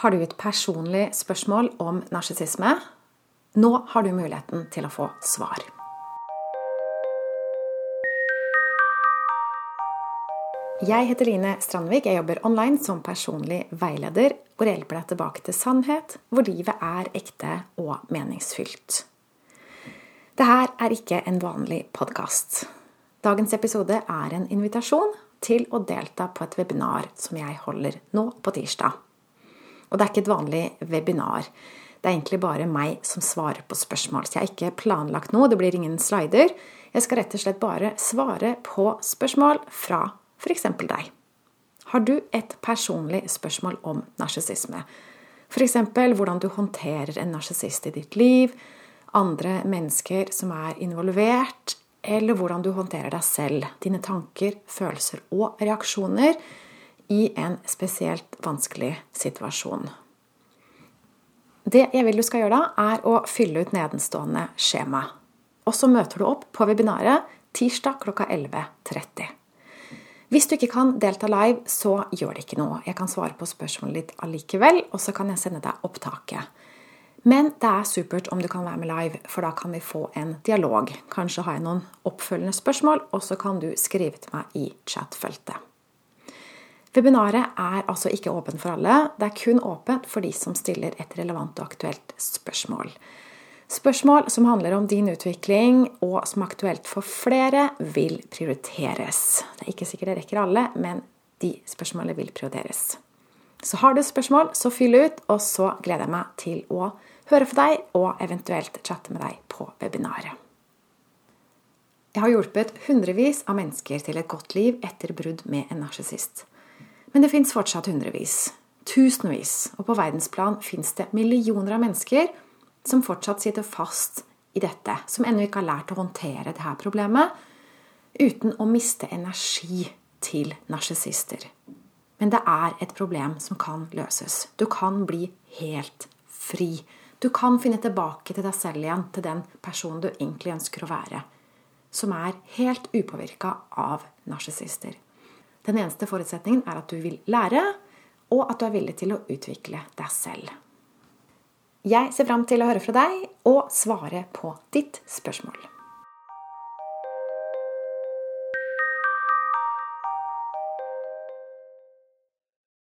Har du et personlig spørsmål om narsissisme? Nå har du muligheten til å få svar. Jeg heter Line Strandvik. Jeg jobber online som personlig veileder, hvor jeg hjelper deg tilbake til sannhet, hvor livet er ekte og meningsfylt. Det her er ikke en vanlig podkast. Dagens episode er en invitasjon til å delta på et webinar som jeg holder nå på tirsdag. Og det er ikke et vanlig webinar. Det er egentlig bare meg som svarer på spørsmål. Så jeg har ikke planlagt noe. Det blir ingen slider. Jeg skal rett og slett bare svare på spørsmål fra f.eks. deg. Har du et personlig spørsmål om narsissisme? F.eks. hvordan du håndterer en narsissist i ditt liv, andre mennesker som er involvert, eller hvordan du håndterer deg selv, dine tanker, følelser og reaksjoner i en spesielt vanskelig situasjon. Det jeg vil du skal gjøre da, er å fylle ut nedenstående skjema. Og så møter du opp på webinaret tirsdag klokka 11.30. Hvis du ikke kan delta live, så gjør det ikke noe. Jeg kan svare på spørsmålet ditt allikevel, og så kan jeg sende deg opptaket. Men det er supert om du kan være med live, for da kan vi få en dialog. Kanskje har jeg noen oppfølgende spørsmål, og så kan du skrive til meg i chatfeltet. Webinaret er altså ikke åpent for alle. Det er kun åpent for de som stiller et relevant og aktuelt spørsmål. Spørsmål som handler om din utvikling, og som er aktuelt for flere, vil prioriteres. Det er ikke sikkert det rekker alle, men de spørsmålene vil prioriteres. Så har du spørsmål, så fyll ut, og så gleder jeg meg til å høre fra deg og eventuelt chatte med deg på webinaret. Jeg har hjulpet hundrevis av mennesker til et godt liv etter brudd med en narsissist. Men det fins fortsatt hundrevis, tusenvis, og på verdensplan fins det millioner av mennesker som fortsatt sitter fast i dette, som ennå ikke har lært å håndtere dette problemet, uten å miste energi til narsissister. Men det er et problem som kan løses. Du kan bli helt fri. Du kan finne tilbake til deg selv igjen, til den personen du egentlig ønsker å være. Som er helt upåvirka av narsissister. Den eneste forutsetningen er at du vil lære, og at du er villig til å utvikle deg selv. Jeg ser fram til å høre fra deg og svare på ditt spørsmål.